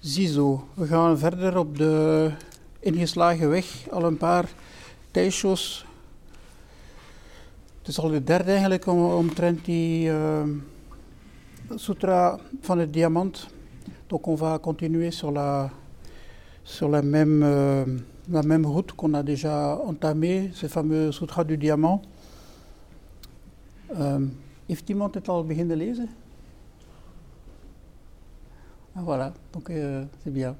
Ziezo, we gaan verder op de ingeslagen weg. Al een paar tijdshows. Het is al de derde eigenlijk om, omtrent die uh, sutra van het diamant. Donc on va continuer sur la, sur la même, euh, la même route qu'on a déjà entamée, ce fameux sutra du diamant. Uh, heeft iemand het al beginnen lezen? Ah, voilà, donc euh, c'est bien.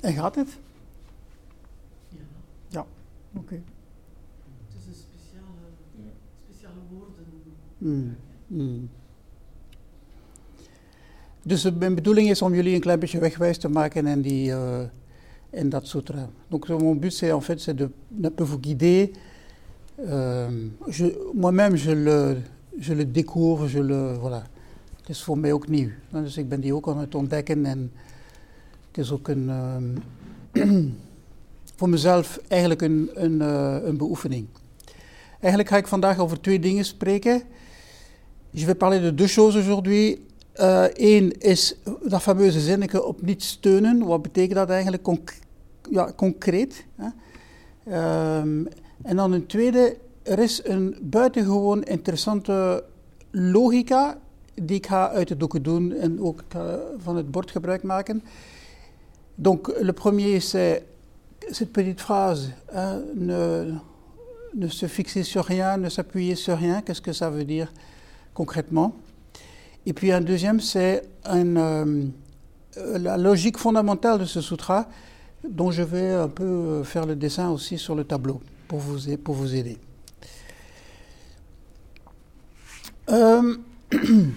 En gaat het? Ja, Ja, oké. het is een speciale, speciale woorden. Hmm, hmm. Dus eh, mijn bedoeling is om jullie een klein beetje wegwijs te maken in, die, euh, in dat sutra. Donc euh, mon but c'est en fait c'est de vous guider. Euh, Moi-même je le, découvre, je le, voilà. Het is voor mij ook nieuw. Dus ik ben die ook aan het ontdekken en het is ook een, ehm, voor mezelf eigenlijk een, een, eh, een beoefening. Eigenlijk ga ik vandaag over twee dingen spreken. Je vais parler de deux choses aujourd'hui. Eén is dat fameuze zinnetje op niet steunen. Wat betekent dat eigenlijk ja, concreet? Hè? Ehm, en dan een tweede, er is een buitengewoon interessante logica die ik ga uit het doeken doen en ook van bord. Donc le premier c'est cette petite phrase, hein, ne, se fixer sur rien, ne s'appuyer sur rien, qu'est-ce que ça veut dire concrètement? Et puis un deuxième, c'est euh, la logique fondamentale de ce sutra, dont je vais un peu faire le dessin aussi sur le tableau pour vous aider. Ehm,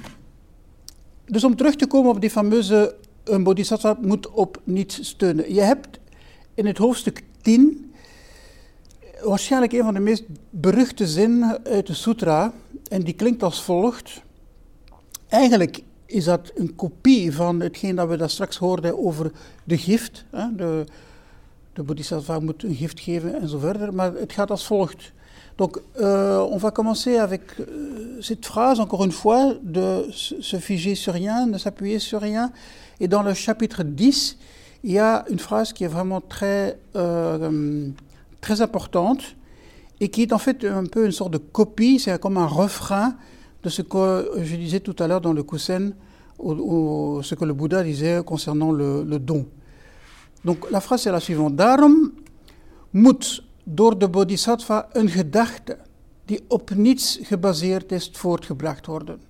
dus om terug te komen op die fameuze een bodhisattva moet op niets steunen. Je hebt in het hoofdstuk 10 waarschijnlijk een van de meest beruchte zinnen uit de sutra. En die klinkt als volgt. Eigenlijk is dat een kopie van hetgeen dat we daar straks hoorden over de gift. Hè? De, de bodhisattva moet een gift geven en zo verder. Maar het gaat als volgt. Donc, euh, on va commencer avec euh, cette phrase, encore une fois, de se figer sur rien, ne s'appuyer sur rien. Et dans le chapitre 10, il y a une phrase qui est vraiment très, euh, très importante et qui est en fait un peu une sorte de copie, c'est comme un refrain de ce que je disais tout à l'heure dans le Kusen, ou, ce que le Bouddha disait concernant le, don. Donc la phrase est la suivante. Daarom moet door de bodhisattva een gedachte die op niets gebaseerd is voortgebracht worden.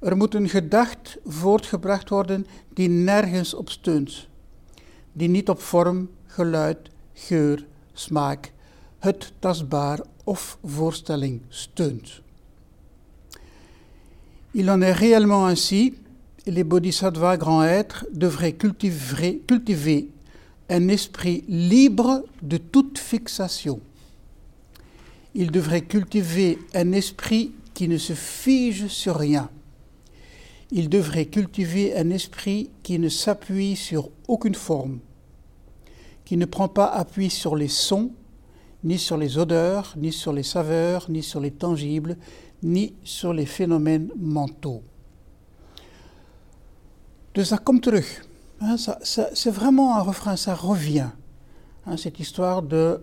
Er moet een gedachte voortgebracht worden die nergens op steunt, die niet op vorm, geluid, geur, smaak, het tastbaar of voorstelling steunt. Il en est réellement ainsi, les bodhisattvas grands êtres devraient cultiver, cultiver un esprit libre de toute fixation. Ils devraient cultiver un esprit qui ne se fige sur rien. Ils devraient cultiver un esprit qui ne s'appuie sur aucune forme, qui ne prend pas appui sur les sons, ni sur les odeurs, ni sur les saveurs, ni sur les tangibles, ni sur les phénomènes mentaux. Dus dat komt terug. Hein, ça- C'est vraiment un refrain, ça revient. Hein, cette histoire de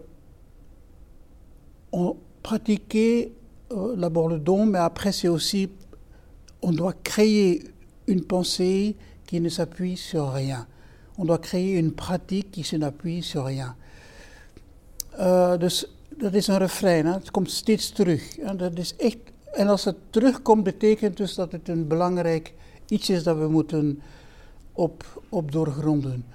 pratiquer euh, d'abord le don, mais après c'est aussi on doit créer une pensée qui ne s'appuie sur rien. On doit créer une pratique qui n'appuie sur rien. Eh, dus dat is een refrein, hè? het komt steeds terug. En, dat is echt, en als het terugkomt, betekent dus dat het een belangrijk iets is dat we moeten op, op doorgronden.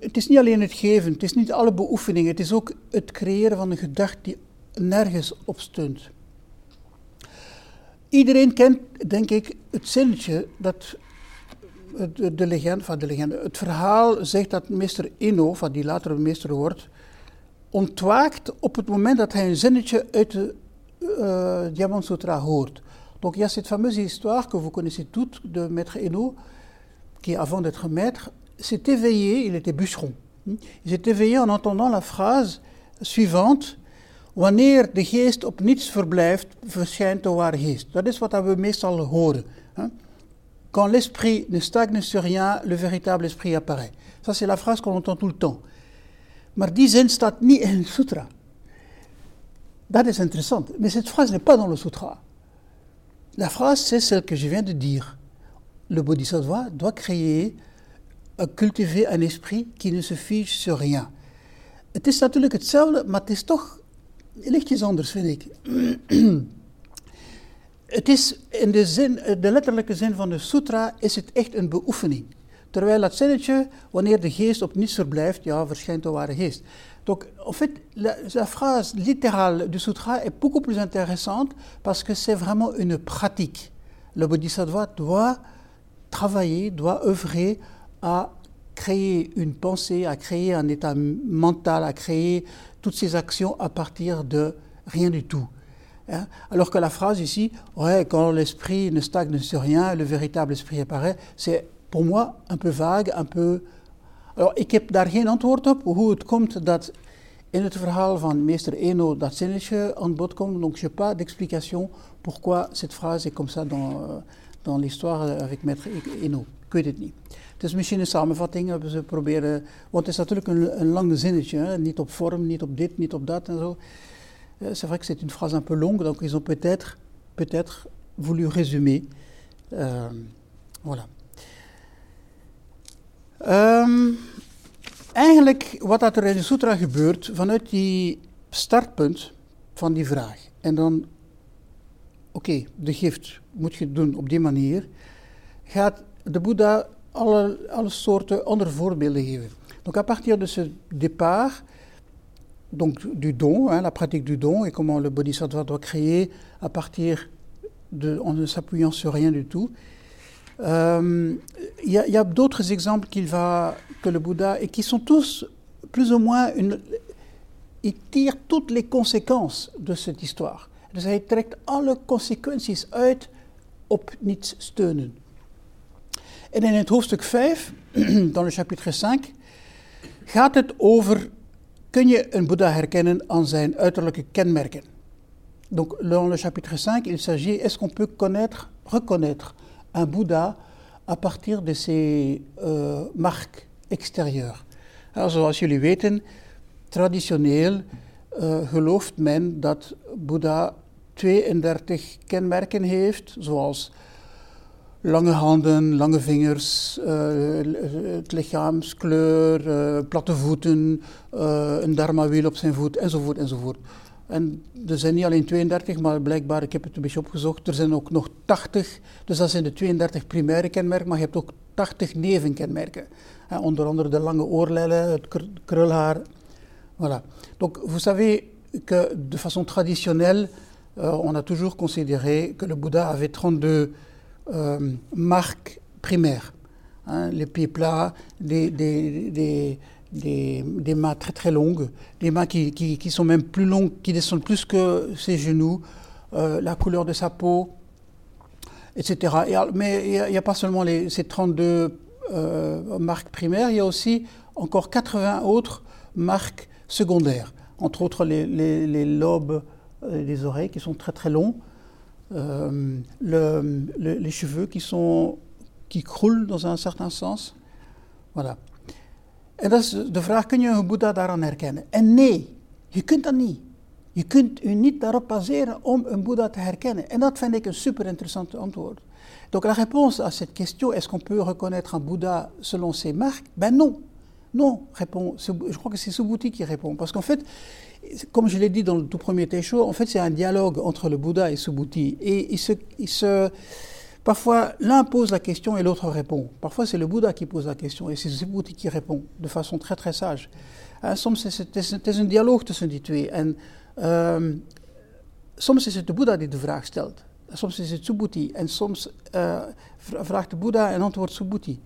Het is niet alleen het geven, het is niet alle beoefeningen, het is ook het creëren van een gedachte die nergens op steunt. Iedereen kent, denk ik, het zinnetje dat de, de legende, van de legende, het verhaal zegt dat meester Inno, van die later meester wordt, ontwaakt op het moment dat hij een zinnetje uit de uh, Diamant Sutra hoort. Donc il y a cette fameuse histoire que vous connaissez toutes de maître Inno, qui avant d'être maître, s'est éveillé, il était bûcheron, il s'est éveillé en entendant la phrase suivante, Wanneer de geest op niets verblijft, verschijnt de ware geest. Dat is wat we meestal horen. Hè? Quand l'esprit ne stagne sur rien, le véritable esprit apparaît. Ça, c'est la phrase qu'on entend tout le temps. Maar die zin staat niet in het sutra. Dat is interessant. Mais cette phrase n'est pas dans le sutra. La phrase, c'est celle que je viens de dire. Le bodhisattva doit créer, euh, cultiver un esprit qui ne se fige sur rien. Het is natuurlijk hetzelfde, maar het is toch lichtjes anders, vind ik. het is in de, zin, de letterlijke zin van de sutra is het echt een beoefening. Terwijl dat zinnetje, wanneer de geest op niets verblijft, ja, verschijnt de ware geest. Donc, en fait, la, phrase littérale du sutra est beaucoup plus intéressante parce que c'est vraiment une pratique. Le bodhisattva doit travailler, doit œuvrer à créer une pensée, à créer un état mental, à créer toutes ces actions à partir de rien du tout. Hein? Alors que la phrase ici, quand l'esprit ne stagne sur rien, le véritable esprit apparaît, c'est pour moi un peu vague, un peu. Ik heb daar geen antwoord op hoe het komt dat in het verhaal van meester Eno dat zinnetje aan bod komt. Donc, je pas d'explication pourquoi cette phrase est comme ça dans, euh, dans l'histoire avec maître Eno. Ik weet het niet. Het is misschien een samenvatting, hebben proberen. Want het is natuurlijk een, een lang zinnetje, hè? niet op vorm, niet op dit, niet op dat en zo. Euh, c'est vrai que c'est une phrase un peu longue, donc ils ont peut-être peut voulu résumer. Euh, voilà. Um, eigenlijk wat er in de sutra gebeurt, vanuit die startpunt van die vraag. En dan, oké, de gift moet je doen op die manier. Gaat de Boeddha alle, alle soorten andere voorbeelden geven. Donc à partir de ce départ, donc du don, hein, la pratique du don et comment le bodhisattva doit créer à partir de, en ne s'appuyant sur rien du tout. Il euh, y a, a d'autres exemples qu'il va, que le Bouddha, et qui sont tous plus ou moins une. Il tire toutes les conséquences de cette histoire. Dus hij trekt alle consequenties uit op niets steunen. En in het hoofdstuk 5, dans le chapitre 5, gaat het over kun je een Boeddha herkennen aan zijn uiterlijke kenmerken? Donc, dans le chapitre 5, il s'agit est-ce qu'on peut connaître, reconnaître un Bouddha à partir de ses uh, marques extérieures. Alors, zoals jullie weten, traditioneel uh, gelooft men dat Boeddha 32 kenmerken heeft, zoals lange handen, lange vingers, uh, het lichaamskleur, uh, platte voeten, uh, een dharma-wiel op zijn voet, enzovoort, enzovoort. En er zijn niet alleen 32, maar blijkbaar, ik heb het een beetje opgezocht, er zijn ook nog 80. Dus dat zijn de 32 primaire kenmerken, maar je hebt ook 80 nevenkenmerken. Onder andere de lange oorlellen, het krulhaar. Voilà. Donc, vous savez que de façon traditionnelle, euh, on a toujours considéré que le Bouddha avait 32 euh, marques primaires. Hein, les pieds plats, des, des, des, des, mains très très longues, des mains qui, qui, sont même plus longues, qui descendent plus que ses genoux, euh, la couleur de sa peau, etc. Et, mais il n'y a, pas seulement ces 32 euh, marques primaires, il y a aussi encore 80 autres marques secondaires, entre autres les, lobes euh, des oreilles qui sont très très longs, euh, le, le, les cheveux qui, sont, qui croulent dans un certain sens. Voilà. En dat is de vraag, kun je een Boeddha daaraan herkennen? En nee, je kunt dat niet. Je kunt u niet daarop baseren om een Boeddha te herkennen. En dat vind ik een super interessant antwoord. Donc la réponse à cette question, est-ce qu'on peut reconnaître un Bouddha selon ses marques? Ben non. Non, répond, je crois que c'est Subhuti qui répond. Parce qu'en fait, comme je l'ai dit dans le tout premier Teisho, en fait c'est un dialogue entre le Bouddha et Subhuti. Et il se, il se, Parfois, l'un pose la question et l'autre répond. Parfois, c'est le Bouddha qui pose la question et c'est Subhuti qui répond de façon très très sage. En soms is het, het is een dialoog tussen die twee. En um, soms is het de Boeddha die de vraag stelt. Soms is het Subhuti. En soms uh, vraagt de Boeddha en antwoordt Subhuti.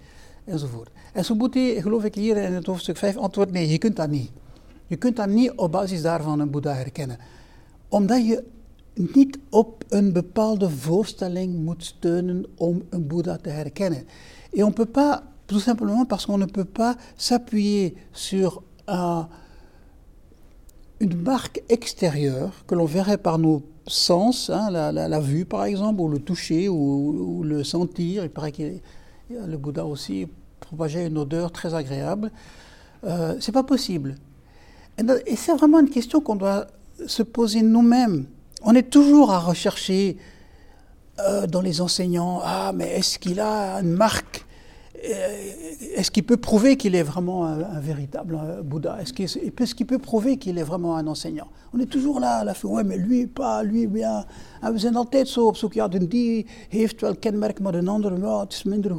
Enzovoort. En Subhuti, geloof ik hier in het hoofdstuk 5, antwoordt nee, je kunt dat niet. Je kunt dat niet op basis daarvan een Boeddha herkennen. Omdat je niet op een bepaalde voorstelling moet steunen om een Bouddha te herkennen. Et on peut pas, tout simplement parce qu'on ne peut pas s'appuyer sur un, une marque extérieure que l'on verrait par nos sens, hein, la, la- la vue par exemple, ou le toucher, ou, ou le sentir. Il paraît que le Bouddha aussi propageait une odeur très agréable. Euh, c'est pas possible. Et c'est vraiment une question qu'on doit se poser nous-mêmes. On est toujours à rechercher euh, dans les enseignants, ah mais est-ce qu'il a une marque? Euh, Est-ce qu'il peut prouver qu'il est vraiment un, véritable euh, Bouddha? Est-ce qu'il est-ce qu'il peut prouver qu'il est vraiment un enseignant On est toujours là, à la fin, ouais, maar lui pas, lui bien. En we zijn altijd zo op zoek, ja, de die heeft wel kenmerk, maar de andere, ja, het is minder.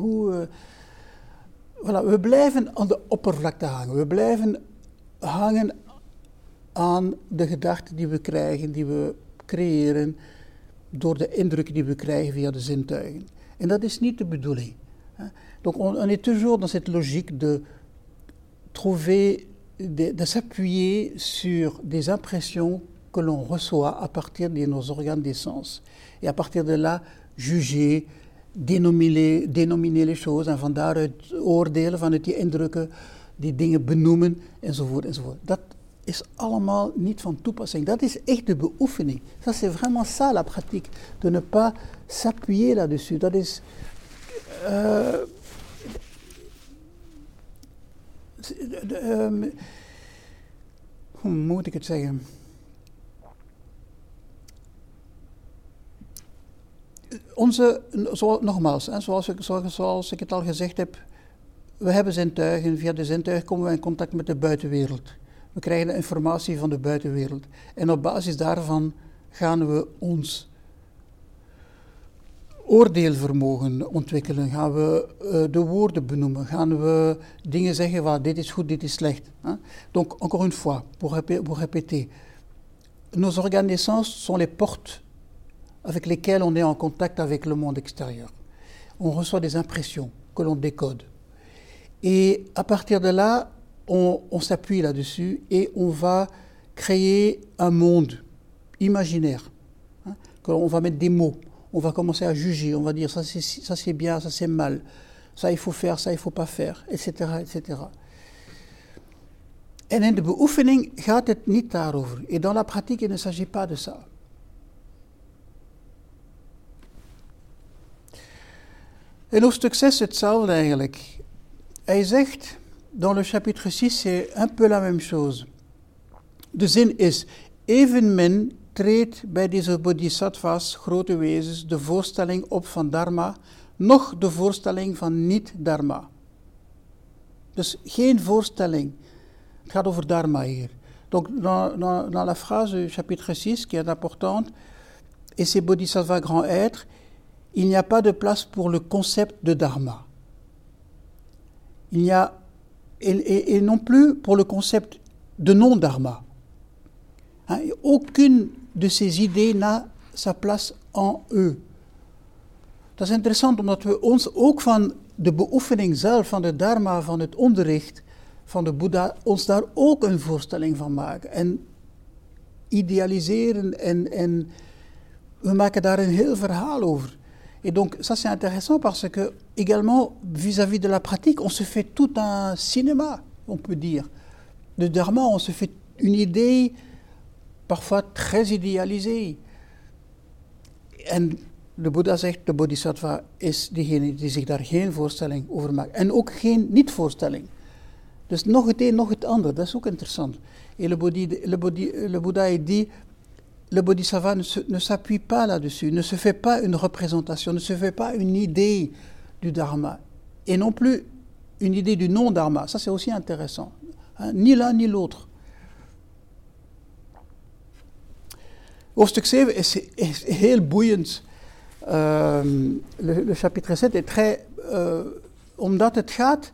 Voilà, we blijven aan de oppervlakte hangen. We blijven hangen aan de gedachten die we krijgen, die we creëren door de indrukken die we krijgen via de zintuigen. En dat is niet de bedoeling. Donc on, on est toujours dans cette logique de trouver, de, de s'appuyer sur des impressions que l'on reçoit à partir de nos organes des sens. Et à partir de là, juger, dénominer, dénominer les choses en van daaruit oordelen vanuit die indrukken, die dingen benoemen enzovoort enzovoort. Dat is allemaal niet van toepassing. Dat is echt de beoefening. Ça c'est vraiment ça la pratique, de ne pas s'appuyer là-dessus. Dat is ehm, hoe moet ik het zeggen? Onze, zo, nogmaals, zoals, ik, zoals ik het al gezegd heb, we hebben zintuigen. Via de zintuigen komen we in contact met de buitenwereld. We krijgen de informatie van de buitenwereld. En op basis daarvan gaan we ons oordeelvermogen ontwikkelen. Gaan we eh, de woorden benoemen. Gaan we dingen zeggen van dit is goed, dit is slecht. hè. Donc, encore une fois, pour, répé- pour répéter, nos organes des sens sont les portes avec lesquelles on est en contact avec le monde extérieur. On reçoit des impressions que l'on décode. Et à partir de là, on, s'appuie là-dessus et on va créer un monde imaginaire. hein, on va mettre des mots, on va commencer à juger, on va dire ça c'est, bien, ça c'est mal, ça il faut faire, ça il faut pas faire, etc. etc. Et dans la pratique, il ne s'agit pas de ça. In hoofdstuk 6 hetzelfde eigenlijk. Hij zegt, dans le chapitre 6, c'est un peu la même chose. De zin is, evenmin treedt bij deze bodhisattva's, grote wezens, de voorstelling op van dharma, noch de voorstelling van niet-dharma. Dus geen voorstelling. Het gaat over dharma hier. Donc, dans la phrase du chapitre 6, qui est importante, et ces bodhisattvas grands êtres, il n'y a pas de place pour le concept de dharma. Il n'y a, et, et- non plus pour le concept de non-dharma. Aucune de ces idées n'a sa place en eux. Dat is interessant omdat we ons ook van de beoefening zelf, van de dharma, van het onderricht van de Boeddha, ons daar ook een voorstelling van maken. En idealiseren en, en we maken daar een heel verhaal over. Et donc ça c'est intéressant parce que également vis-à-vis de la pratique, on se fait tout un cinéma, on peut dire. De dharma, on se fait une idée parfois très idéalisée. En de Boeddha zegt, de bodhisattva is degene die zich daar geen voorstelling over maakt. En ook geen niet-voorstelling. Dus nog het een, nog het ander, dat is ook interessant. Et le, bodhi, le, bodhi, le Bouddha dit, le bodhisattva ne, s'appuie pas là-dessus, ne se fait pas une représentation, ne se fait pas une idée du dharma. Et non plus une idée du non-dharma. Ça c'est aussi intéressant. Hein, Ni l'un ni l'autre. Hoofdstuk 7 is, heel le chapitre 7 est très. euh, omdat het gaat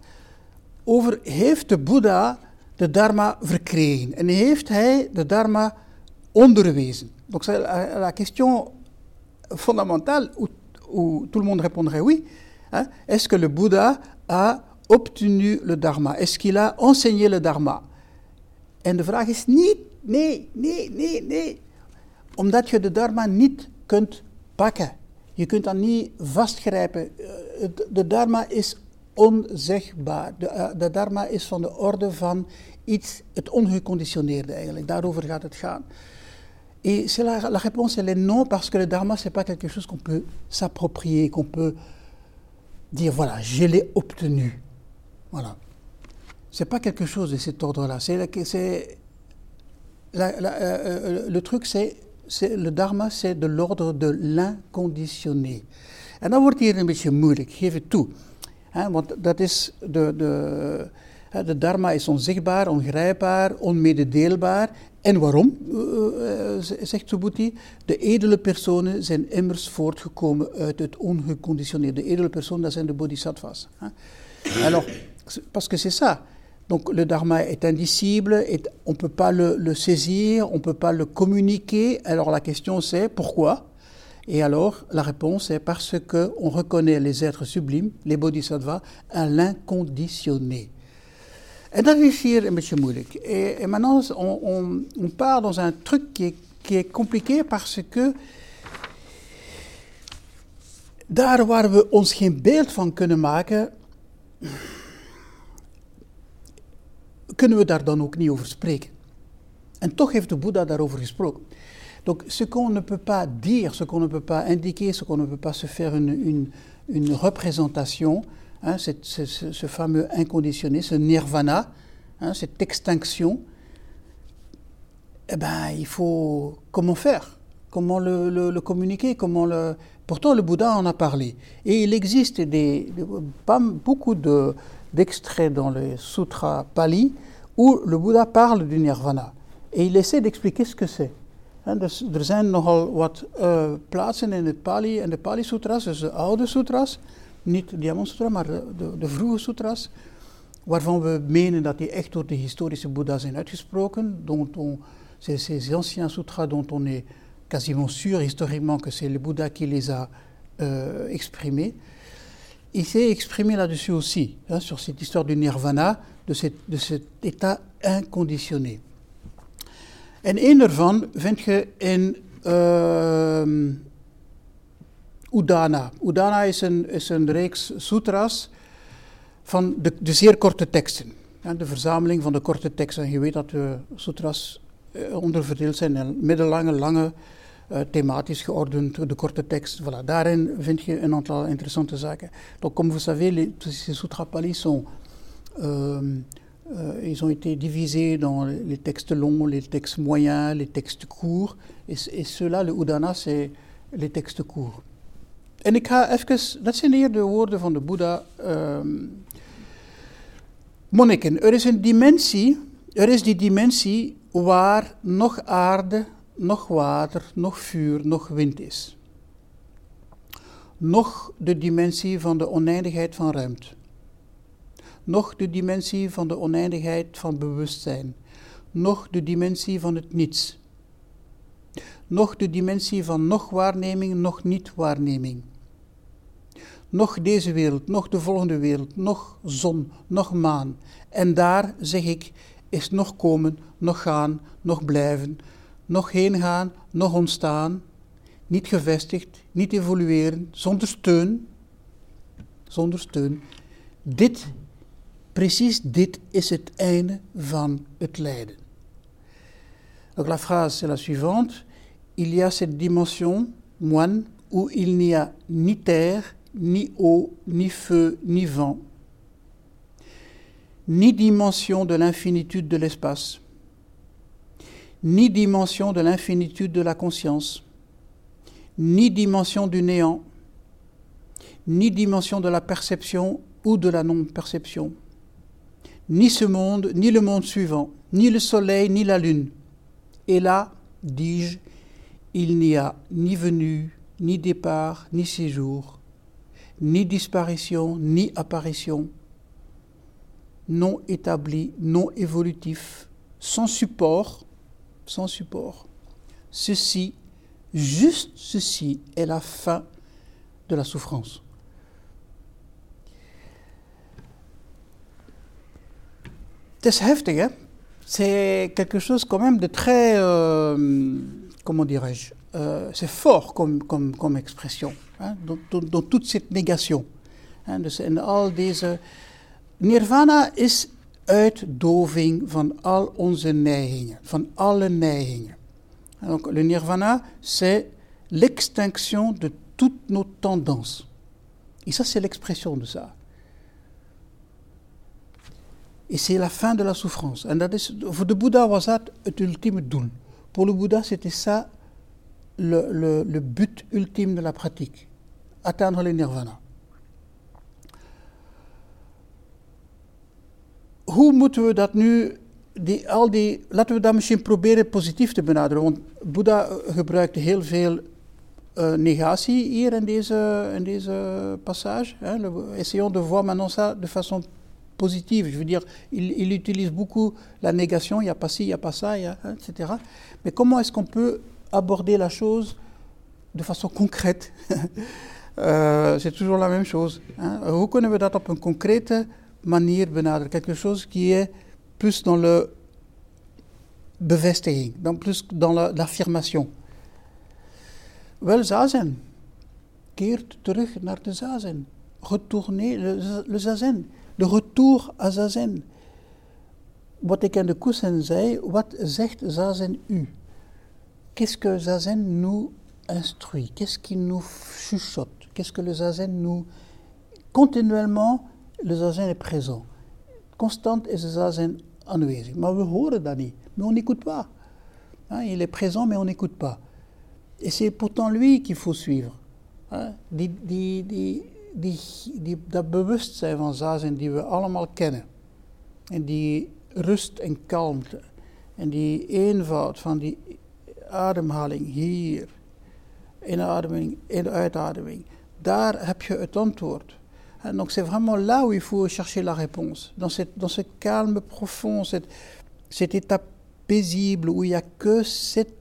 over: heeft de Boeddha de Dharma verkregen? En heeft hij de Dharma onderwezen? Donc, c'est la, la question fondamentale où, où tout le monde répondrait oui. hein. Est-ce que le Bouddha a obtenu le Dharma Est-ce qu'il a enseigné le Dharma En de vraag is niet, nee, nee, nee, nee. Omdat je de Dharma niet kunt pakken. Je kunt dat niet vastgrijpen. Eh, De Dharma is onzegbaar. De, uh, de dharma is van de orde van iets, het ongeconditioneerde eigenlijk. Daarover gaat het gaan. Et c'est la, réponse, elle est non, parce que le dharma, c'est pas quelque chose qu'on peut s'approprier, qu'on peut dire, voilà, je l'ai obtenu. Voilà. C'est pas quelque chose de cet ordre-là. C'est, la, euh, le truc, c'est, le dharma, c'est de l'ordre de l'inconditionné. En dan wordt hier een beetje moeilijk, geef het toe. He, want dat is de dharma is onzichtbaar, ongrijpbaar, onmededeelbaar. En waarom, uh, zegt Subhuti? De edele personen zijn immers voortgekomen uit het ongeconditioneerde. De edele personen, dat zijn de bodhisattvas. Alors, parce que c'est ça. Donc le dharma est indicible, et on ne peut pas le, le saisir, on ne peut pas le communiquer. Alors la question c'est pourquoi? Et alors la réponse est parce qu'on reconnaît les êtres sublimes, les bodhisattvas, à l'inconditionné. En dat is hier een beetje moeilijk. Et, et maintenant, on, on, on, part dans un truc qui est, qui est compliqué parce que daar waar we ons geen beeld van kunnen maken, kunnen we daar dan ook niet over spreken. En toch heeft de Boeddha daarover gesproken. Donc, ce qu'on ne peut pas dire, ce qu'on ne peut pas indiquer, ce qu'on ne peut pas se faire une, une, une représentation, hein, ce, fameux inconditionné, ce nirvana, hein, cette extinction, eh ben, il faut comment faire? Comment le, communiquer? Comment le... Pourtant, le Bouddha en a parlé. Et il existe des, beaucoup de, d'extraits dans les sutras Pali où le Bouddha parle du nirvana. Et il essaie d'expliquer ce que c'est. En dus er zijn nogal wat uh, plaatsen Pali en de Pali Sutras, dus de oude sutras, niet de Sutra, maar de, vroege sutras, waarvan we menen dat die echt door de historische Boeddha zijn uitgesproken, dont on, ces, anciens sutras dont on est quasiment sûr historiquement que c'est le Bouddha qui les a euh, exprimés. Il s'est exprimé là-dessus aussi, hein, sur cette histoire du nirvana, de, cette, cet état inconditionné. En vind je Udana. Udana is een, reeks sutras van de, zeer korte teksten. Ja, de verzameling van de korte teksten. Je weet dat de sutras uh, onderverdeeld zijn in middellange, lange, uh, thematisch geordend, de korte tekst. Voilà. Daarin vind je een aantal interessante zaken. Donc, comme vous savez, les, ces sutras pali sont... Euh, Euh, ils ont été divisés dans les textes longs, les textes moyens, les textes courts. Et, et ceux-là, le Udana, c'est les textes courts. En ik ga even, dat zijn hier de woorden van de Boeddha. Um, monniken, er is een dimensie, er is die dimensie waar nog aarde, nog water, nog vuur, nog wind is. Nog de dimensie van de oneindigheid van ruimte noch de dimensie van de oneindigheid van bewustzijn, noch de dimensie van het niets, noch de dimensie van nog waarneming, nog niet-waarneming. Nog deze wereld, nog de volgende wereld, nog zon, nog maan. En daar, zeg ik, is nog komen, nog gaan, nog blijven, nog heen gaan, nog ontstaan, niet gevestigd, niet evolueren, zonder steun, zonder steun. Dit Precies dit is het einde van het lijden. Donc la phrase est la suivante. Il y a cette dimension, moine, où il n'y a ni terre, ni eau, ni feu, ni vent, ni dimension de l'infinitude de l'espace, ni dimension de l'infinitude de la conscience, ni dimension du néant, ni dimension de la perception ou de la non-perception ni ce monde, ni le monde suivant, ni le soleil, ni la lune. Et là, dis-je, il n'y a ni venue, ni départ, ni séjour, ni disparition, ni apparition, non établi, non évolutif, sans support, sans support. Ceci, juste ceci, est la fin de la souffrance. C'est heftig, hein? C'est quelque chose quand même de très, euh, comment dirais-je, euh, c'est fort comme, comme, comme expression, hein, dans, dans, dans, toute cette négation. En dus in al deze. Nirvana is le nirvana, c'est l'extinction de toutes nos tendances. Et ça, c'est l'expression de ça. Et c'est la fin de la souffrance. Pour le Bouddha, c'était ça le but ultime de la pratique. Atteindre le nirvana. Hoe te benaderen. Want Boeddha gebruikte heel veel hier in deze, in passage. Hein. Essayons de voir maintenant ça de façon positive. Il, il, utilise beaucoup la négation, il n'y a pas ci, il n'y a pas ça, hein, etc. Mais comment est-ce aborder la chose de façon concrète? uh, C'est toujours la même chose. Hein. Hoe kunnen we dat op een concrete manier? Quelque chose qui est plus dans le bevestiging, dan plus dans l'affirmation. Wel, zazen. Keert terug naar de zazen. Retournez le, zazen. De retour à zazen. Wat ik in de kussen zei, wat zegt zazen u? Qu'est-ce que zazen nous instruit? Qu'est-ce qui nous chuchote? Qu'est-ce que le zazen nous... Continuellement, le zazen est présent. Constant is de zazen aanwezig. Maar we horen dat niet. Mais on n'écoute pas. Hein, il est présent, mais on n'écoute pas. Et c'est pourtant lui qu'il faut suivre. Hein? Die, die, die, die, die, dat bewustzijn van zazen die we allemaal kennen. En die rust en kalmte. En die eenvoud van die ademhaling hier. Inademing en uitademing. Daar heb je het antwoord. Donc c'est vraiment là où il faut chercher la réponse. Dans, cette, dans ce calme profond, cette, cet état paisible où il n'y a que cette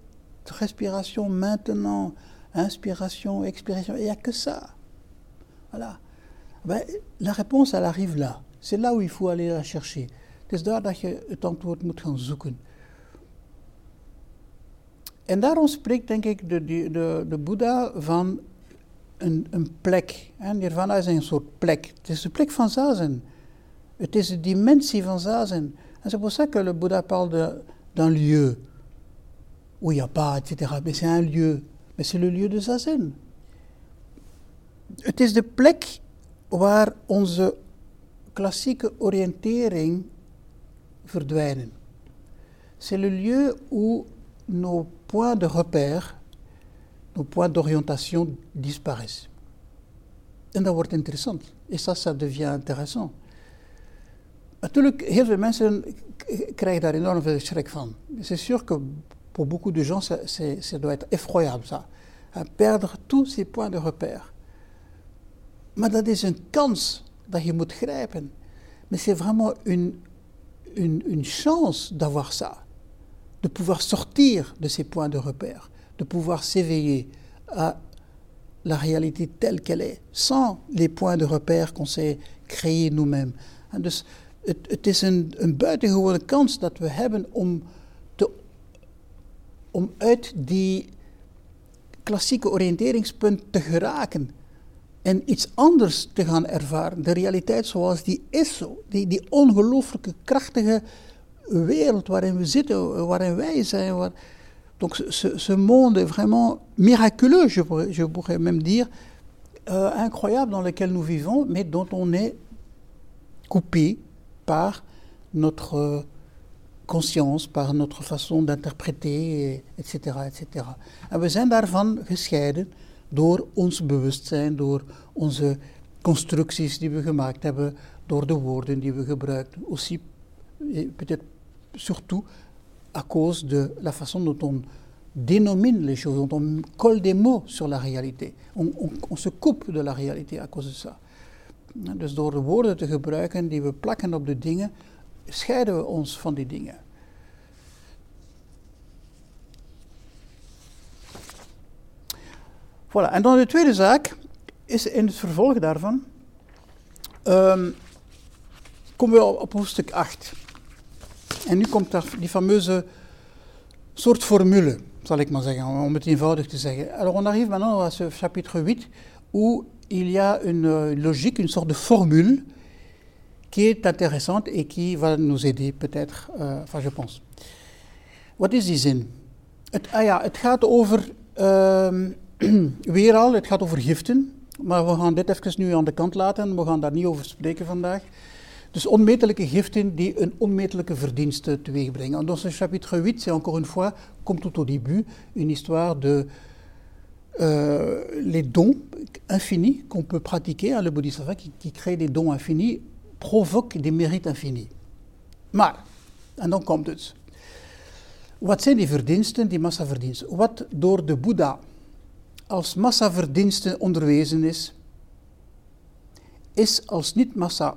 respiration maintenant, inspiration, expiration, il n'y a que ça. Voilà. Ben, la réponse, elle arrive là. C'est là où il faut aller la chercher. Is daar dat je het antwoord moet gaan zoeken. En daarom spreekt, denk ik, de, de, de, een, een plek. En Nirvana is een soort plek. Het is de plek van zazen. Het is de dimensie van zazen. En c'est pour ça que le Bouddha parle d'un lieu où il n'y a pas, etc. Mais c'est un lieu. Mais c'est le lieu de zazen. Het is de plek waar onze klassieke oriëntering verdwijnen. C'est le lieu où nos points de repère, nos points d'orientation disparaissent. En dat wordt interessant. Et ça, ça devient intéressant. Natuurlijk, heel veel mensen krijgen daar enorm veel schrik van. C'est sûr que pour beaucoup de gens, ça, ça doit être effroyable, ça. Perdre tous ces points de repère. Maar dat is een kans dat je moet grijpen. Mais c'est vraiment une, une, une chance d'avoir ça. De pouvoir sortir de ces points de repère. De pouvoir s'éveiller à la réalité telle qu'elle est. Sans les points de repère qu'on s'est créés nous-mêmes. Dus het, het is een, een buitengewone kans dat we hebben om, te, om uit die klassieke oriënteringspunt te geraken en iets anders te gaan ervaren. De realiteit zoals die is zo. Die, die ongelooflijke krachtige wereld waarin we zitten, waarin wij zijn. Waar, donc ce, monde vraiment miraculeux, je pourrais, même dire, euh, incroyable dans lequel nous vivons, mais dont on est coupé par notre conscience, par notre façon d'interpréter, etc., etc. En we zijn daarvan gescheiden door ons bewustzijn, door onze constructies die we gemaakt hebben, door de woorden die we gebruiken. Surtout à cause de la façon dont on dénomine les choses, dont on colle des mots sur la réalité. On, on, on se coupe de la réalité à cause de ça. Dus door de woorden te gebruiken die we plakken op de dingen, scheiden we ons van die dingen. Voilà. En dan de tweede zaak is in het vervolg daarvan. Um, komen we op hoofdstuk 8. En nu komt daar die fameuze soort formule, zal ik maar zeggen, om het eenvoudig te zeggen. Alors on arrive maintenant à chapitre 8, où il y a une logique, une sorte de formule qui est intéressante et qui va nous aider peut-être, uh, enfin je pense. Wat is die zin? Het, ah ja, het gaat over, uh, weer het gaat over giften. Maar we gaan dit even nu aan de kant laten. We gaan daar niet over spreken vandaag. Dus onmetelijke giften die een onmetelijke verdienste teweeg brengen. Dans ce chapitre 8, c'est encore une fois, comme tout au début, une histoire de euh, les dons infinis qu'on peut pratiquer. Hein, le Bodhisattva qui, qui crée des dons infinis provoque des mérites infinis. Maar, en dan komt het. Wat zijn die verdiensten, die massaverdiensten? Wat door de Boeddha als massaverdiensten onderwezen is, is als niet-massa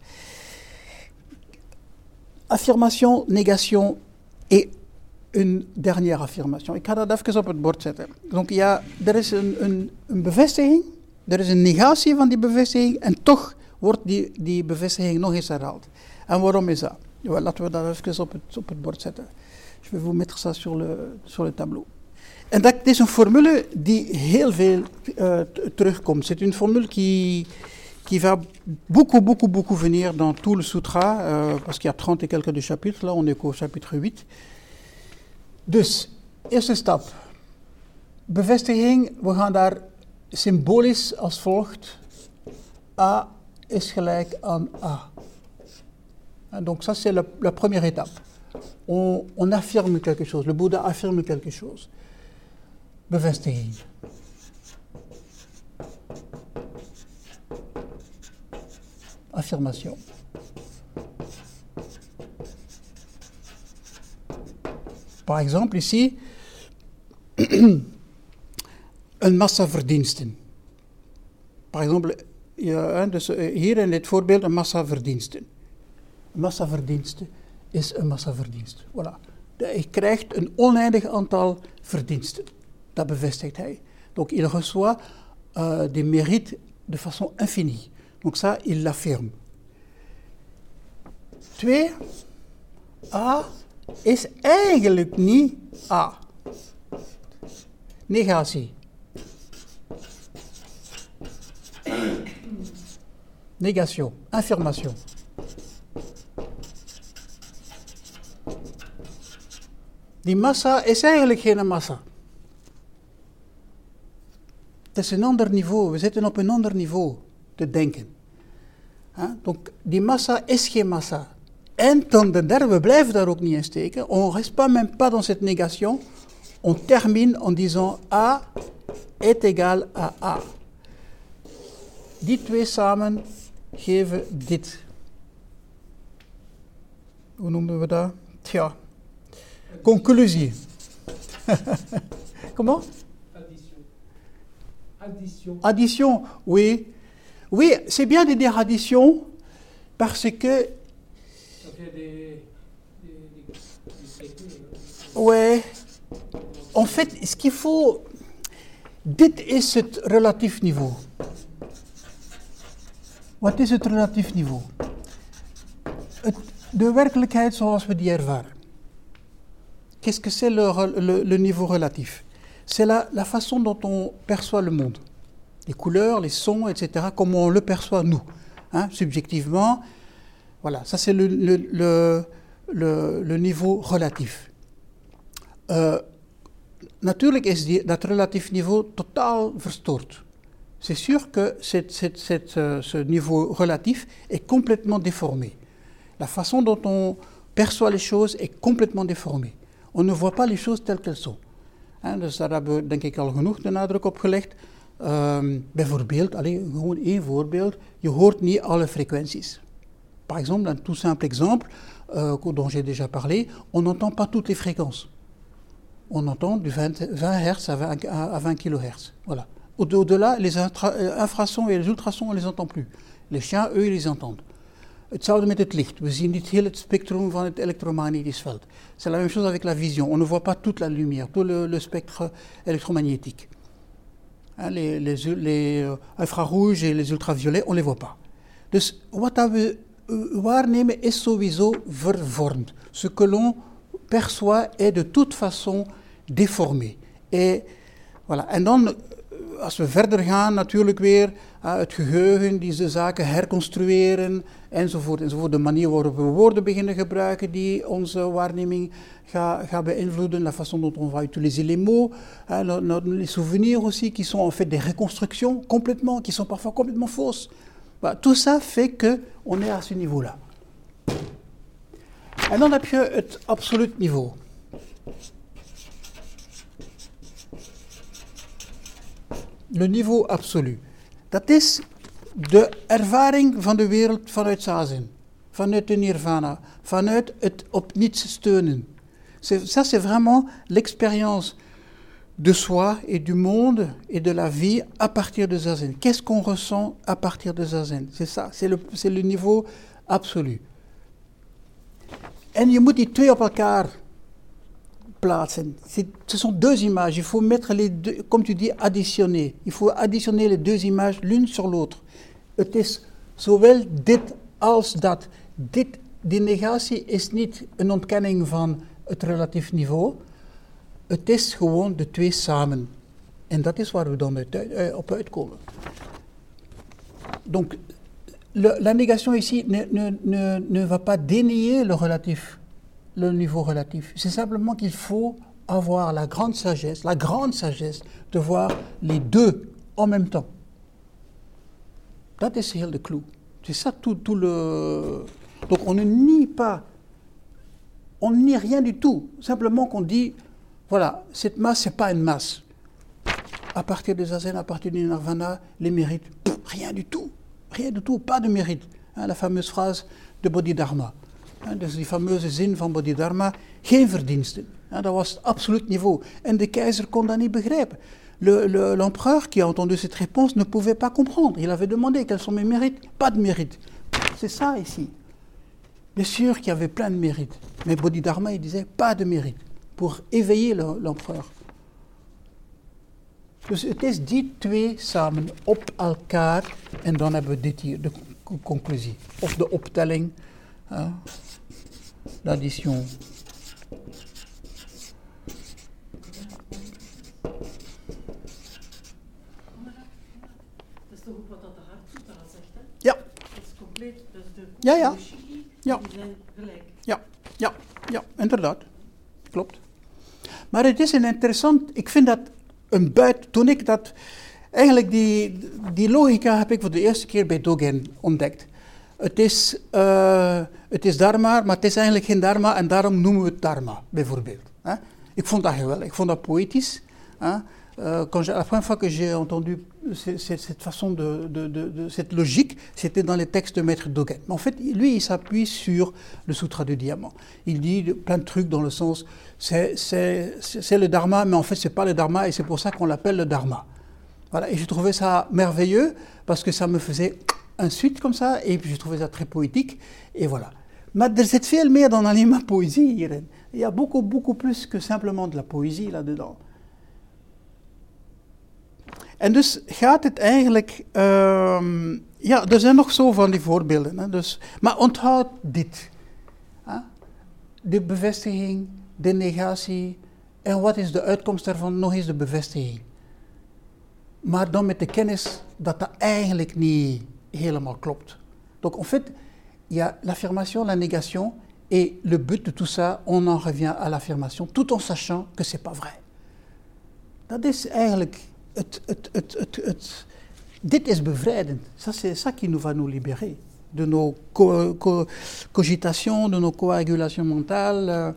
Affirmation, négation et une dernière affirmation. Ik ga dat even op het bord zetten. Donc ja, er is een, een, een bevestiging, er is een negatie van die bevestiging en toch wordt die, die bevestiging nog eens herhaald. En waarom is dat? Laten we dat even op het, op het bord zetten. Je vais vous mettre ça sur le, sur le tableau. En dat is een formule die heel veel uh, terugkomt. C'est une formule qui, qui va beaucoup, beaucoup, beaucoup venir dans tout le sutra, euh, parce qu'il y a 30 et quelques de chapitres, là on est qu'au chapitre 8. Dus, eerste stap. Bevestiging, we gaan daar symbolisch als volgt. A is gelijk aan A. Donc ça c'est la, la, première étape. On, on affirme quelque chose, le Bouddha affirme quelque chose. Bevestiging. Affirmation. Par exemple, ici, een massa verdiensten. Par exemple, ja, dus hier in dit voorbeeld een massa verdiensten. Een massa verdiensten is een massa verdienst. Voilà. Hij krijgt een oneindig aantal verdiensten. Dat bevestigt hij. Donc il reçoit euh, des mérites de façon infinie. Donc ça, il l'affirme. Twee, A is eigenlijk niet A. Negatie. Négation, affirmation. Die massa is eigenlijk geen massa. Het is een ander niveau. We zitten op een ander niveau te denken. Donc, die massa is geen massa. En dan de derde, we blijven daar ook niet in steken. On reste pas même pas dans cette négation. On termine en disant A est égal à A. Die twee samen geven dit. Hoe noemen we dat? Tja. Conclusie. Comment Addition. Addition. Addition, oui. Oui, c'est bien de dire addition parce que. Des. des, des, des. Ouais. En fait, ce qu'il faut. Dit is het relatief niveau. Wat is het relatief niveau? Het, de werkelijkheid zoals we die ervaren. Qu'est-ce que c'est le, le, le niveau relatif? C'est la, la façon dont on perçoit le monde. Les couleurs, les sons, etc., comment on le perçoit nous, hein, subjectivement. Voilà, ça c'est le, le, le, le, niveau relatif. Uh, natuurlijk is die, dat relatief niveau totaal verstoord. C'est sûr que cette, cette, cette, uh, ce niveau relatif est complètement déformé. La façon dont on perçoit les choses est complètement déformée. On ne voit pas les choses telles qu'elles sont. Hein, dus daar hebben we denk ik al genoeg de nadruk op gelegd. Par exemple, un tout simple exemple euh, dont j'ai déjà parlé, on n'entend pas toutes les fréquences. On entend du 20, 20 Hz à 20, à 20 kHz. Voilà. Au-delà, les eh, infrasons et les ultrasons, on ne les entend plus. Les chiens, eux, ils les entendent. Veld. C'est la même chose avec la vision. On ne voit pas toute la lumière, tout le, le spectre électromagnétique. Hein, les, les, les, euh, infrarouges et les ultraviolets, on ne les voit pas. Dus wat dat we eh, waarnemen is sowieso vervormd. Ce que l'on perçoit est de toute façon déformé. Et, voilà. En dan, als we verder gaan, natuurlijk weer het geheugen, die de zaken herconstrueren, enzovoort, enzovoort. De manier waarop we woorden beginnen gebruiken die onze waarneming gaat gaat beïnvloeden, la façon dont on va utiliser les mots, hein, no- no- les souvenirs aussi, qui sont en fait des reconstructions complètement, qui sont parfois complètement fausses. Voilà, tout ça fait qu'on est à ce niveau-là. En dan heb je het absoluut niveau. Le niveau absolu. Dat is de ervaring van de wereld vanuit vanuit de nirvana, vanuit het op niets steunen. Ça, c'est vraiment l'expérience de soi et du monde et de la vie à partir de Zazen. Qu'est-ce qu'on ressent à partir de Zazen C'est ça, c'est le, le niveau absolu. En je moet die twee op elkaar plaatsen. Ce sont deux images. Il faut mettre les deux, comme tu dis, additionner. Il faut additionner les deux images l'une sur l'autre. Het is zowel dit als dat. Dit, die negatie is niet een ontkenning van het relatief niveau. Het is gewoon de twee samen. En dat is waar we dan uit, eh, op uitkomen. Donc, le- la négation ici ne, ne, ne, ne va pas dénier le relatif, le niveau relatif. C'est simplement qu'il faut avoir la grande sagesse, la grande sagesse de voir les deux en même temps. Dat is de clou. C'est ça tout, le. Donc on ne nie pas, on nie rien du tout. Simplement qu'on dit, voilà, cette masse, c'est pas une masse. À partir de Zazen, à partir du Nirvana, les mérites, rien du tout. Rien du tout, pas de mérite. Hein, la fameuse phrase de Bodhidharma. Dus die fameuze zin van Bodhidharma, geen verdiensten. Dat was het absoluut niveau. En de keizer kon dat niet begrijpen. Le- le- L'empereur qui a entendu cette réponse ne pouvait pas comprendre. Il avait demandé quels sont mes mérites. Pas de mérite. C'est ça ici. Bien sûr qu'il y avait plein de mérites. Mais Bodhidharma, il disait pas de mérite. Pour éveiller le- l'empereur. Dus het is die twee samen op elkaar en dan hebben we dit hier, de co- conclusie. Of de optelling, l'addition. Ja, Dat is compleet, is de Ja, ja. Ja. zijn gelijk. ja, ja, ja, inderdaad. Klopt. Maar het is een interessant, ik vind dat een buit, toen ik dat, eigenlijk die, die logica heb ik voor de eerste keer bij Dogen ontdekt. Het is, eh, het is dharma, maar het is eigenlijk geen dharma en daarom noemen we het dharma, bijvoorbeeld. Hè? Ik vond dat geweldig, ik vond dat poëtisch. Hè? J'ai- la première fois que j'ai entendu ce- ce- cette façon de, de- de- de- cette logique, c'était dans les textes de Maître Dogen. Mais en fait, lui, il s'appuie sur le Sutra du Diamant. Il dit plein de trucs dans le sens, c'est le Dharma, mais en fait, c'est pas le Dharma, et c'est pour ça qu'on l'appelle le Dharma. Voilà, et j'ai trouvé ça merveilleux parce que ça me faisait un suite comme ça, et puis j'ai trouvé ça très poétique, et voilà. Maar er zit veel meer dan alleen maar poëzie hierin. Il y a plus que simplement de poëzie là-dedans. En dus gaat het eigenlijk. ehm, ja, er zijn nog zo van die voorbeelden. Hè, dus, maar onthoud dit: hè? de bevestiging, de negatie. En wat is de uitkomst daarvan? Nog eens de bevestiging. Maar dan met de kennis dat dat eigenlijk niet helemaal klopt. Donc en fait, il y a l'affirmation, la négation, et le but de tout ça, on en revient à l'affirmation, tout en sachant que c'est pas vrai. Dat is eigenlijk het, dit is bevrijdend. C'est ça qui nous va nous libérer de nos co- co- cogitations, de nos coagulations mentales, eh,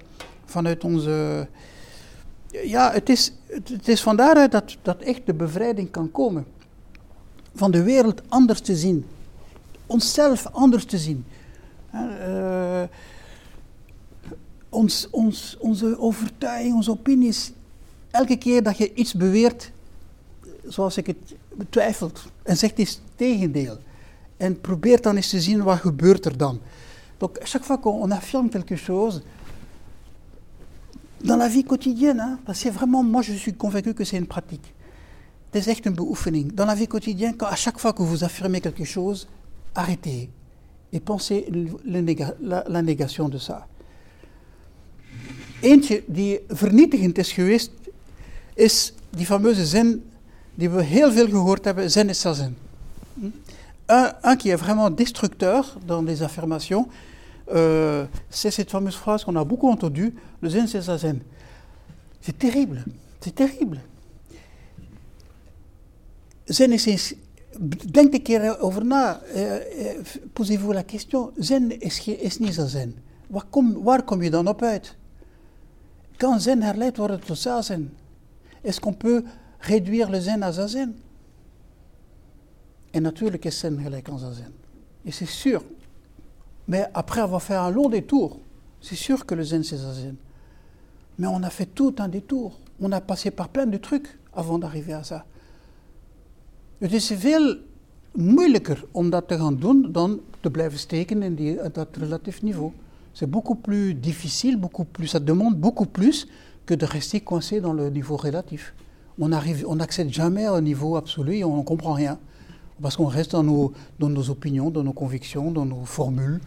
vanuit onze... Ja, het is, het is van daaruit dat, dat echt de bevrijding kan komen. Van de wereld anders te zien. Onszelf anders te zien. Eh, ons, ons, onze overtuiging, onze opinies elke keer dat je iets beweert, zoals ik het betwijfelt en zegt eens tegendeel. En probeert dan eens te zien wat gebeurt er dan. Donc, chaque fois qu'on affirme quelque chose, dans la vie quotidienne, hein, parce que vraiment, moi je suis convaincu que c'est une pratique. Het is echt een. Dans la vie quotidienne, quand, à chaque fois que vous affirmez quelque chose, arrêtez et pensez le la, la négation de ça. Eentje die vernietigend is geweest, is die fameuze zin die we heel veel gehoord hebben, zen is sa zen. Hm? Un, un qui est vraiment destructeur dans les affirmations, euh, c'est cette fameuse phrase qu'on a beaucoup entendue, le zen c'est sa zen. C'est terrible, c'est terrible. Zen is eens, denk een keer over na, eh, eh, posez-vous la question, zen is, is niet zo zen? Waar kom, waar kom je dan op uit? Kan zen herleid worden tot zazen? Est-ce qu'on peut réduire le zen à zazen Et natuurlijk is zen gelijk aan zazen. Et c'est sûr. Mais après avoir fait un long détour, c'est sûr que le zen c'est zazen. Mais on a fait tout un détour. On a passé par plein de trucs avant d'arriver à ça. Het is veel moeilijker om dat te gaan doen dan te blijven steken in die, dat relatief niveau. C'est beaucoup plus difficile, beaucoup plus, ça demande beaucoup plus que de rester coincé dans le niveau relatif. On arrive, on n'accède jamais au niveau absolu et on ne comprend rien. Parce qu'on reste dans nos, dans nos opinions, dans nos convictions, dans nos formules.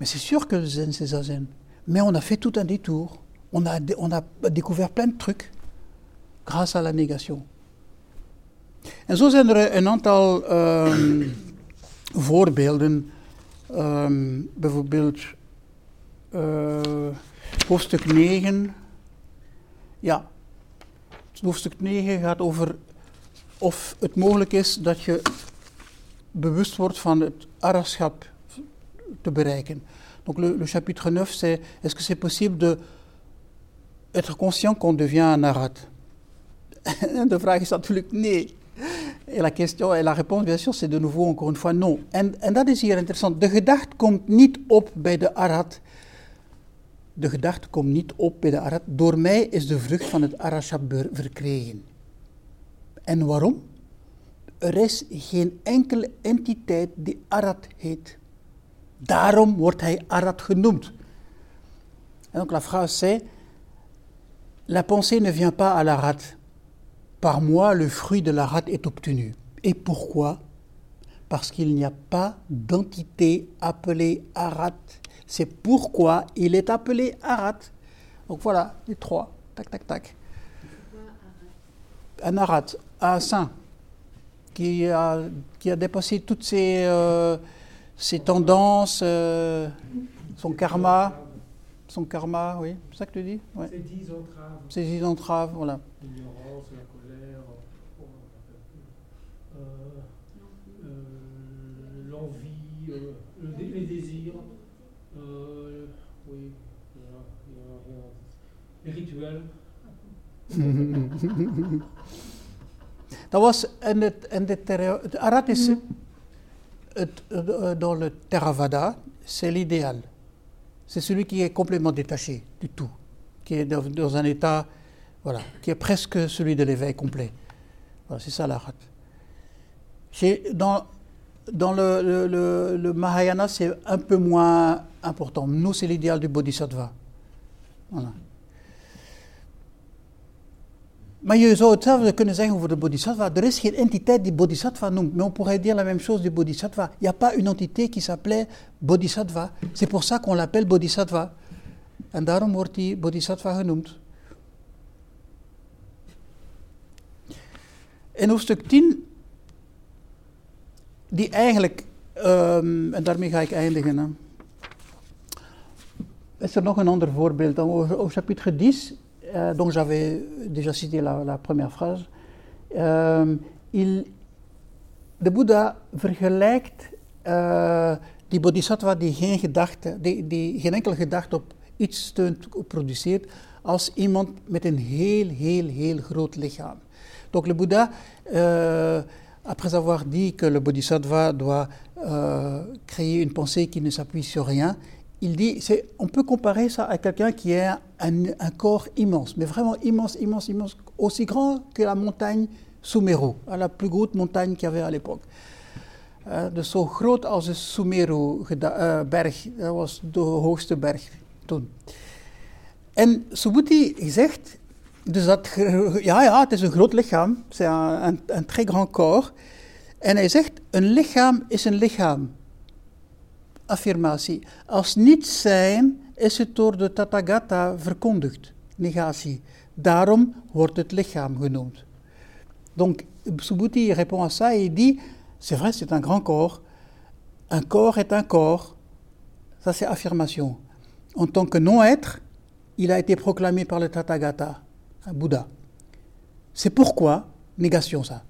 Mais c'est sûr que le zen, c'est zazen. Mais on a fait tout un détour. On a, on a découvert plein de trucs grâce à la négation. En zo zijn er een aantal ehm, voorbeelden. Ehm, bijvoorbeeld eh, hoofdstuk 9. Ja, hoofdstuk 9 gaat over of het mogelijk is dat je bewust wordt van het araschap te bereiken. Donc le, le chapitre 9, c'est est-ce que c'est possible de être conscient qu'on devient un arat De vraag is natuurlijk nee. Et la question et la réponse, bien sûr, c'est de nouveau encore une fois non. En, en dat is hier interessant. De gedachte komt niet op bij de arat. De gedachte komt niet op bij de arat. Door mij is de vrucht van het arashab ber- verkregen. En waarom? Er is geen enkele entiteit die arat heet. Daarom wordt hij arat genoemd. En donc la phrase c'est La pensée ne vient pas à l'arat. Par moi, le fruit de la rate est obtenu. Et pourquoi? Parce qu'il n'y a pas d'entité appelée arat. C'est pourquoi il est appelé arat. Donc voilà, les trois. Tac, tac, tac. Un arat, un saint, qui a, qui a dépassé toutes ses, euh, ses tendances, euh, son karma. Son karma, oui, c'est ça que tu dis? Ouais. C'est dix entraves. Ses dix entraves, voilà la colère, euh, euh, l'envie, euh, le dé- les désirs, euh, oui, voilà, il y a- il y a- les rituels. Dat was in het, in het Arhat is het, euh, dans le Theravada, c'est l'idéal. C'est celui qui est complètement détaché du tout, qui est dans, dans un état, voilà, qui est presque celui de l'éveil complet. Voilà, c'est ça l'Arhat. Chez- Dans, dans le, Mahayana, c'est un peu moins important. Nous, c'est l'idéal du Bodhisattva. Voilà. Maar je zou hetzelfde kunnen zeggen over de bodhisattva. Er is geen entiteit die bodhisattva noemt. On pourrait dire la même chose bodhisattva. Il n'y a pas une entité qui s'appelait bodhisattva. C'est pour ça qu'on l'appelle bodhisattva. En daarom wordt die bodhisattva genoemd. In hoofdstuk 10, die eigenlijk, ehm, en daarmee ga ik eindigen. Hè. Is er nog een ander voorbeeld? Au, au chapitre 10, euh, dont j'avais déjà cité la, la première phrase, euh, il, de Boeddha vergelijkt eh, die bodhisattva die geen, gedachte, die, die geen enkele gedachte op iets steunt, produceert, als iemand met een heel, heel, heel groot lichaam. Donc le euh, après avoir dit que le bodhisattva doit euh, créer une pensée qui ne s'appuie sur rien, il dit, on peut comparer ça à quelqu'un qui a un, corps immense, mais vraiment immense, immense, immense, aussi grand que la montagne Sumeru, la plus grote montagne qu'il y avait à l'époque. Uh, dus zo groot als de Sumeru-berg, dat was de hoogste berg toen. En Subhuti zegt, dus dat, ja, ja, het is een groot lichaam, un, un très grand corps. En hij zegt, een lichaam is een lichaam. Affirmatie. Als niet zijn is het door de Tathagata verkondigd. Negatie. Daarom wordt het lichaam genoemd. Donc, Subhuti répond à ça et dit c'est vrai, c'est un grand corps. Un corps est un corps. Ça, c'est affirmation. En tant que non-être, il a été proclamé par le Tathagata, un Bouddha. C'est pourquoi, négation ça,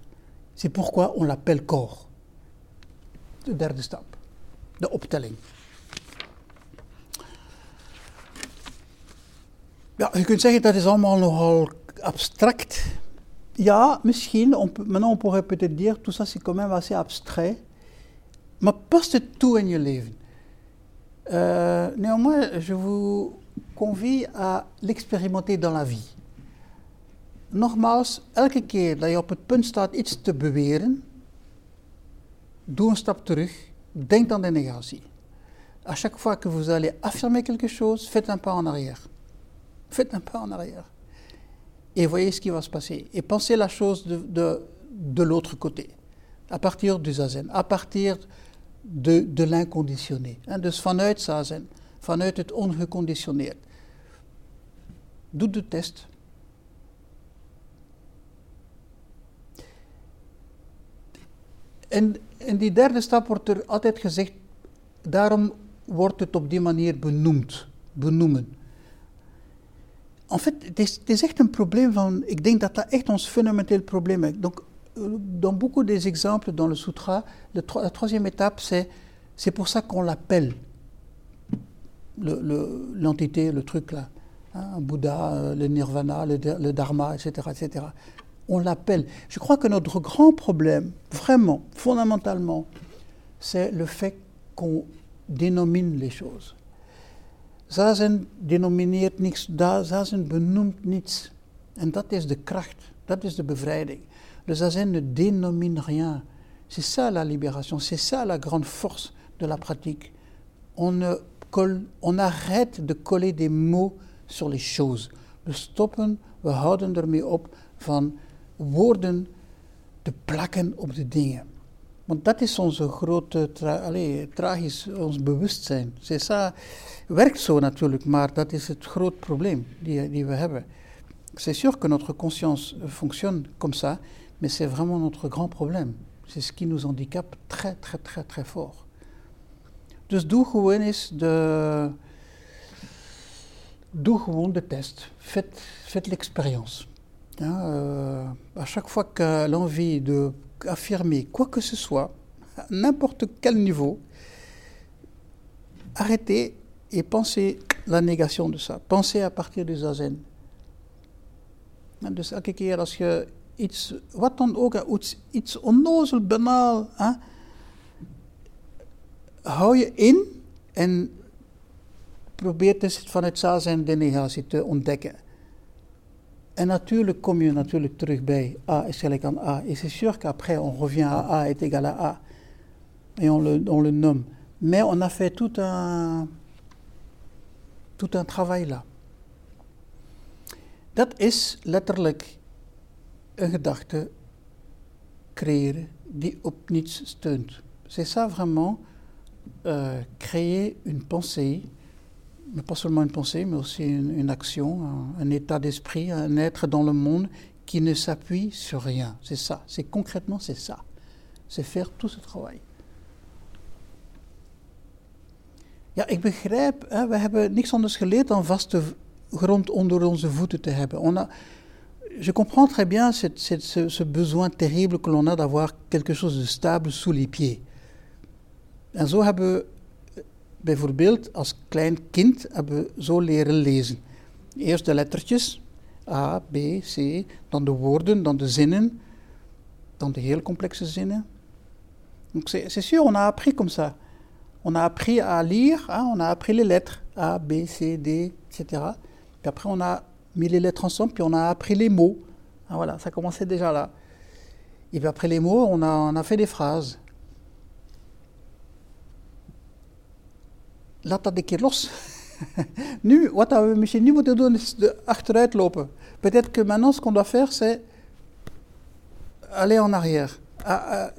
c'est pourquoi on l'appelle corps. De derde stap, de optelling. Ja, je kunt zeggen dat is allemaal nogal abstract. Ja, misschien, on peut, maintenant on pourrait peut-être dire tout ça c'est quand même assez abstrait. Maar past het toe in je leven? Euh, néanmoins, je vous convie à l'expérimenter dans la vie. Nogmaals, elke keer dat je op het punt staat iets te beweren, doe een stap terug, denk aan de négatie. À chaque fois que vous allez affirmer quelque chose, faites un pas en arrière. Faites un pas en arrière. Et voyez ce qui va se passer. Et pensez la chose de, de, de l'autre côté, à partir du zazen, à partir de, de l'inconditionné. En dus vanuit zazen, vanuit het ongeconditioneerd. Doe de test. En in die derde stap wordt er altijd gezegd, daarom wordt het op die manier benoemd, benoemen. En fait, het is, het is echt een probleem van, ik denk dat dat echt ons fundamenteel probleem is. Donc, dans beaucoup des exemples dans le sutra, le, la troisième étape, c'est, c'est pour ça qu'on l'appelle le, le, l'entité, le truc là. Hein, Bouddha, le nirvana, le, le dharma, etc., etc. On l'appelle. Je crois que notre grand problème, vraiment, fondamentalement, c'est le fait qu'on dénomine les choses. Zazen denomineert niets, Zazen benoemt niets. En dat is de kracht, dat bevrijding. Le Zazen ne dénomine rien. C'est ça la libération, c'est ça la grande force de la pratique. On, arrête de coller des mots sur les choses. Stoppen, we houden ermee woorden te plakken op de dingen. Want dat is onze grote, allez, tragisch, ons bewustzijn. C'est ça, werkt zo natuurlijk, maar dat is het groot probleem die, die we hebben. C'est sûr que notre conscience fonctionne comme ça, mais c'est vraiment notre grand problème. C'est ce qui nous handicape très, très, très, très fort. Dus doe gewoon eens de, doe gewoon de test. Faites, faites l'expérience. Hein, euh, à chaque fois que l'envie de affirmer quoi que ce soit, à n'importe quel niveau, arrêtez et pensez la négation de ça. Pensez à partir du zazen. En dus elke keer als je iets, wat dan ook, iets, iets onnozel, banaal, hè, hou je in en probeer dus vanuit zazen de negatie. En natuurlijk kom je natuurlijk terug bij A is gelijk aan A. Et c'est sûr qu'après on revient à A est égal à A. Et on le, nomme. Mais on a fait tout un, tout un travail là. Dat is letterlijk een gedachte creëren die op niets steunt. C'est ça vraiment, euh, créer une pensée mais pas seulement une pensée, mais aussi une, une action, un, un état d'esprit, un être dans le monde qui ne s'appuie sur rien. C'est ça, c'est concrètement c'est ça. C'est faire tout ce travail. Ja, ik begrijp, hè, we hebben niks anders geleerd dan vaste grond onder onze voeten te hebben. On a, je comprends très bien cette, cette, ce, ce besoin terrible que l'on a d'avoir quelque chose de stable sous les pieds. En zo hebben bijvoorbeeld als klein kind hebben we zo leren lezen. Eerst de lettertjes, A, B, C, dan de woorden, dan de zinnen, dan de heel complexe zinnen. Donc c'est sûr, on a appris comme ça. On a appris à lire, hein, on a appris les lettres, A, B, C, D, etc. Puis après, on a mis les lettres ensemble, puis on a appris les mots. Ah, voilà, ça commençait déjà là. Et puis après les mots, on a, on a fait des phrases. Laat dat een keer los. nu, wat we misschien nu moeten doen, is de achteruit lopen. Peut-être que maintenant, ce qu'on doit faire, c'est aller en arrière. À- à-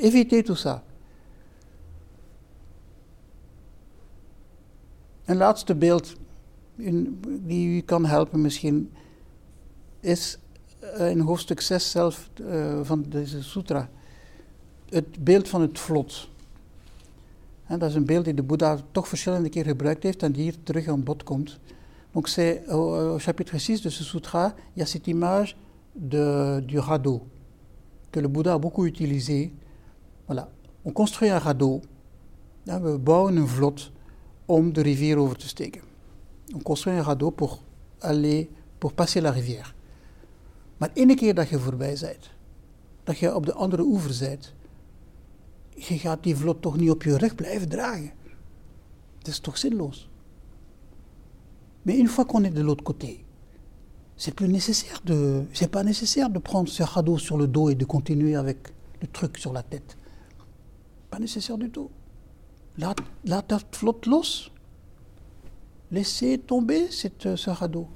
éviter tout ça. Een laatste beeld die u kan helpen misschien, is eh, in hoofdstuk 6 zelf eh, van deze sutra. Het beeld van het vlot. Dat is een beeld die de Boeddha toch verschillende keer gebruikt heeft en die hier terug aan bod komt. Donc c'est au, au chapitre 6 de ce sutra, il y a image de, du radeau que le Bouddha a beaucoup utilisé. Voilà, on construit un radeau, we bouwen een vlot om de rivier over te steken. On construit un radeau pour aller, pour passer la rivière. Maar ene keer dat je voorbij bent, dat je op de andere oever bent, je gaat die vlot toch niet op je rug blijven dragen. Dat is toch zinloos. Mais une fois qu'on est de l'autre côté, c'est plus nécessaire de, c'est pas nécessaire de prendre ce radeau sur le dos et de continuer avec le truc sur la tête. Pas nécessaire du tout. Laat, laat dat los. Laissez tomber cette, ce radeau.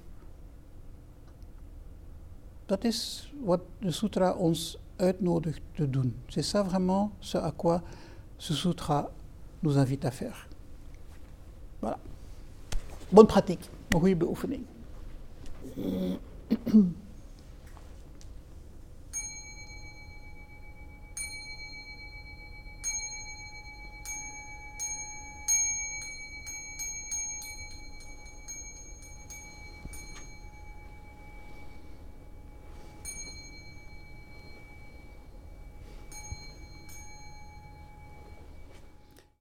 Dat is wat de sutra ons uitnodigt te doen. C'est ça vraiment ce à quoi ce sutra nous invite à faire. Voilà. Bonne pratique. Een goede beoefening.